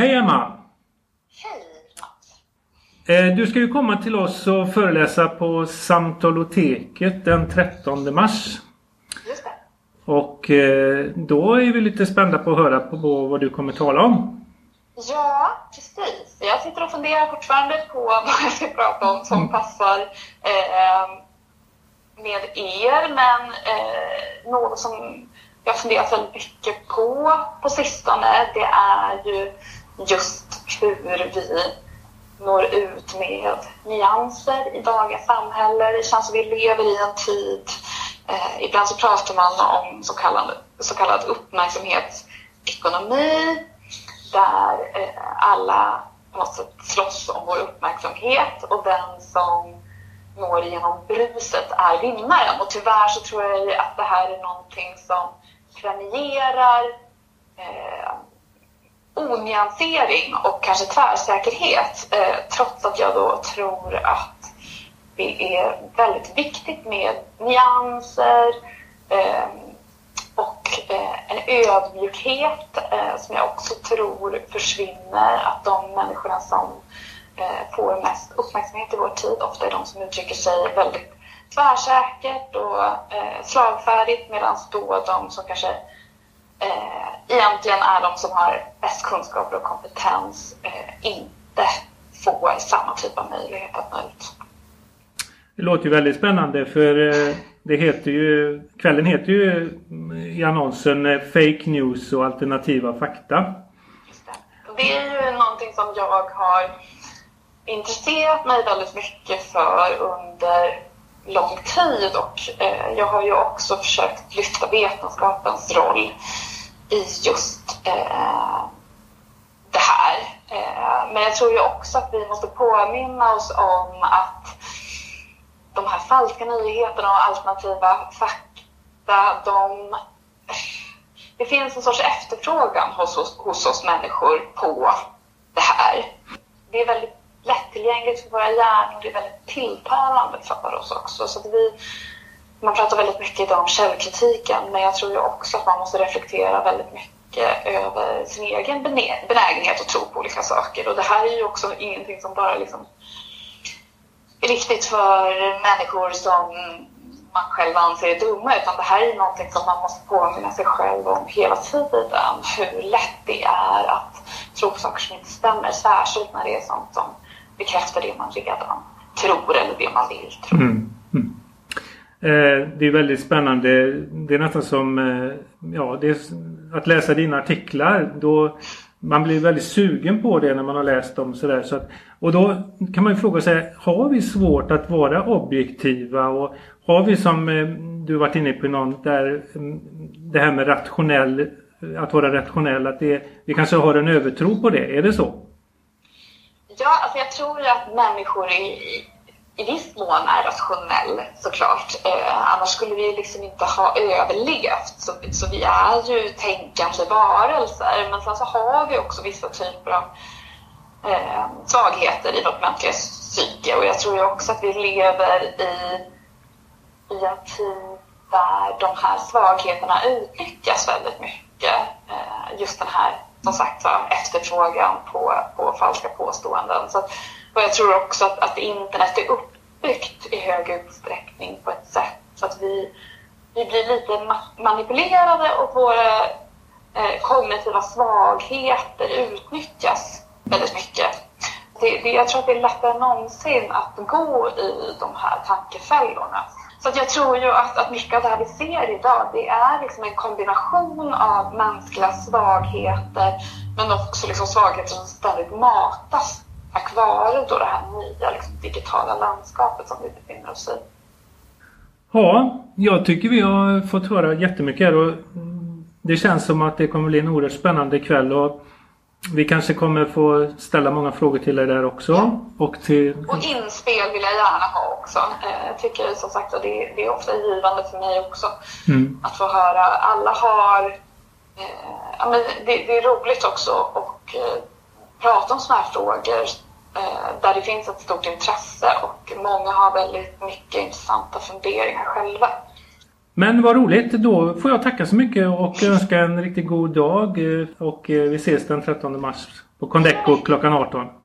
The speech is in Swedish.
Hej Emma! Hej! Eh, du ska ju komma till oss och föreläsa på Samtaloteket den 13 mars. Just det. Och eh, då är vi lite spända på att höra på vad du kommer tala om. Ja, precis. Jag sitter och funderar fortfarande på vad jag ska prata om som passar eh, med er. Men eh, något som jag funderat väldigt mycket på på sistone det är ju just hur vi når ut med nyanser i dagens samhälle. Det känns som vi lever i en tid, eh, ibland så pratar man om så kallad, så kallad uppmärksamhetsekonomi där eh, alla på något sätt slåss om vår uppmärksamhet och den som når igenom bruset är vinnaren. Och tyvärr så tror jag att det här är någonting som premierar eh, onyansering och kanske tvärsäkerhet. Eh, trots att jag då tror att det är väldigt viktigt med nyanser eh, och eh, en ödmjukhet eh, som jag också tror försvinner. Att de människorna som eh, får mest uppmärksamhet i vår tid ofta är de som uttrycker sig väldigt tvärsäkert och eh, slagfärdigt medan då de som kanske eh, egentligen är de som har bäst kunskaper och kompetens eh, inte får samma typ av möjlighet att nå ut. Det låter ju väldigt spännande för eh, det heter ju, kvällen heter ju i annonsen eh, Fake News och alternativa fakta. Det är ju någonting som jag har intresserat mig väldigt mycket för under lång tid och eh, jag har ju också försökt lyfta vetenskapens roll i just eh, det här. Eh, men jag tror ju också att vi måste påminna oss om att de här falska nyheterna och alternativa fakta, de... Det finns en sorts efterfrågan hos oss, hos oss människor på det här. Det är väldigt lättillgängligt för våra hjärnor, det är väldigt tilltalande för oss också. Så att vi, man pratar väldigt mycket idag om källkritiken, men jag tror ju också att man måste reflektera väldigt mycket över sin egen benägenhet att tro på olika saker. Och det här är ju också ingenting som bara liksom är riktigt för människor som man själv anser är dumma, utan det här är någonting som man måste påminna sig själv om hela tiden. Hur lätt det är att tro på saker som inte stämmer, särskilt när det är sånt som bekräfta det man redan tror eller det man vill tro. Mm. Mm. Eh, det är väldigt spännande. Det är nästan som eh, ja, det är, att läsa dina artiklar. Då man blir väldigt sugen på det när man har läst dem. Sådär, så att, och då kan man ju fråga sig, har vi svårt att vara objektiva? Och har vi som eh, du varit inne på någon där mm, det här med rationell, att vara rationell, att det, vi kanske har en övertro på det. Är det så? Ja, alltså jag tror att människor i, i viss mån är rationell såklart. Eh, annars skulle vi liksom inte ha överlevt. Så, så vi är ju tänkande varelser. Men sen så har vi också vissa typer av eh, svagheter i vårt mänskliga psyke. Och jag tror ju också att vi lever i, i en tid där de här svagheterna utnyttjas väldigt mycket. Eh, just den här som sagt var efterfrågan på, på falska påståenden. Så och jag tror också att, att internet är uppbyggt i hög utsträckning på ett sätt så att vi, vi blir lite ma manipulerade och våra eh, kognitiva svagheter utnyttjas väldigt mycket. Det, det, jag tror att det är lättare än någonsin att gå i de här tankefällorna. Så att jag tror ju att, att mycket av det här vi ser idag, det är liksom en kombination av mänskliga svagheter men också liksom svagheter som ständigt matas tack vare då det här nya liksom, digitala landskapet som vi befinner oss i. Ja, jag tycker vi har fått höra jättemycket här och det känns som att det kommer bli en oerhört spännande kväll och vi kanske kommer få ställa många frågor till er där också. Ja. Och, till... och inspel vill jag gärna ha också. Eh, jag tycker som sagt att det, det är ofta givande för mig också mm. att få höra. Alla har... Eh, ja, men det, det, är roligt också att eh, prata om sådana här frågor eh, där det finns ett stort intresse och många har väldigt mycket intressanta funderingar själva. Men vad roligt. Då får jag tacka så mycket och önska en riktigt god dag. Och eh, vi ses den 13 mars på Condeco klockan 18.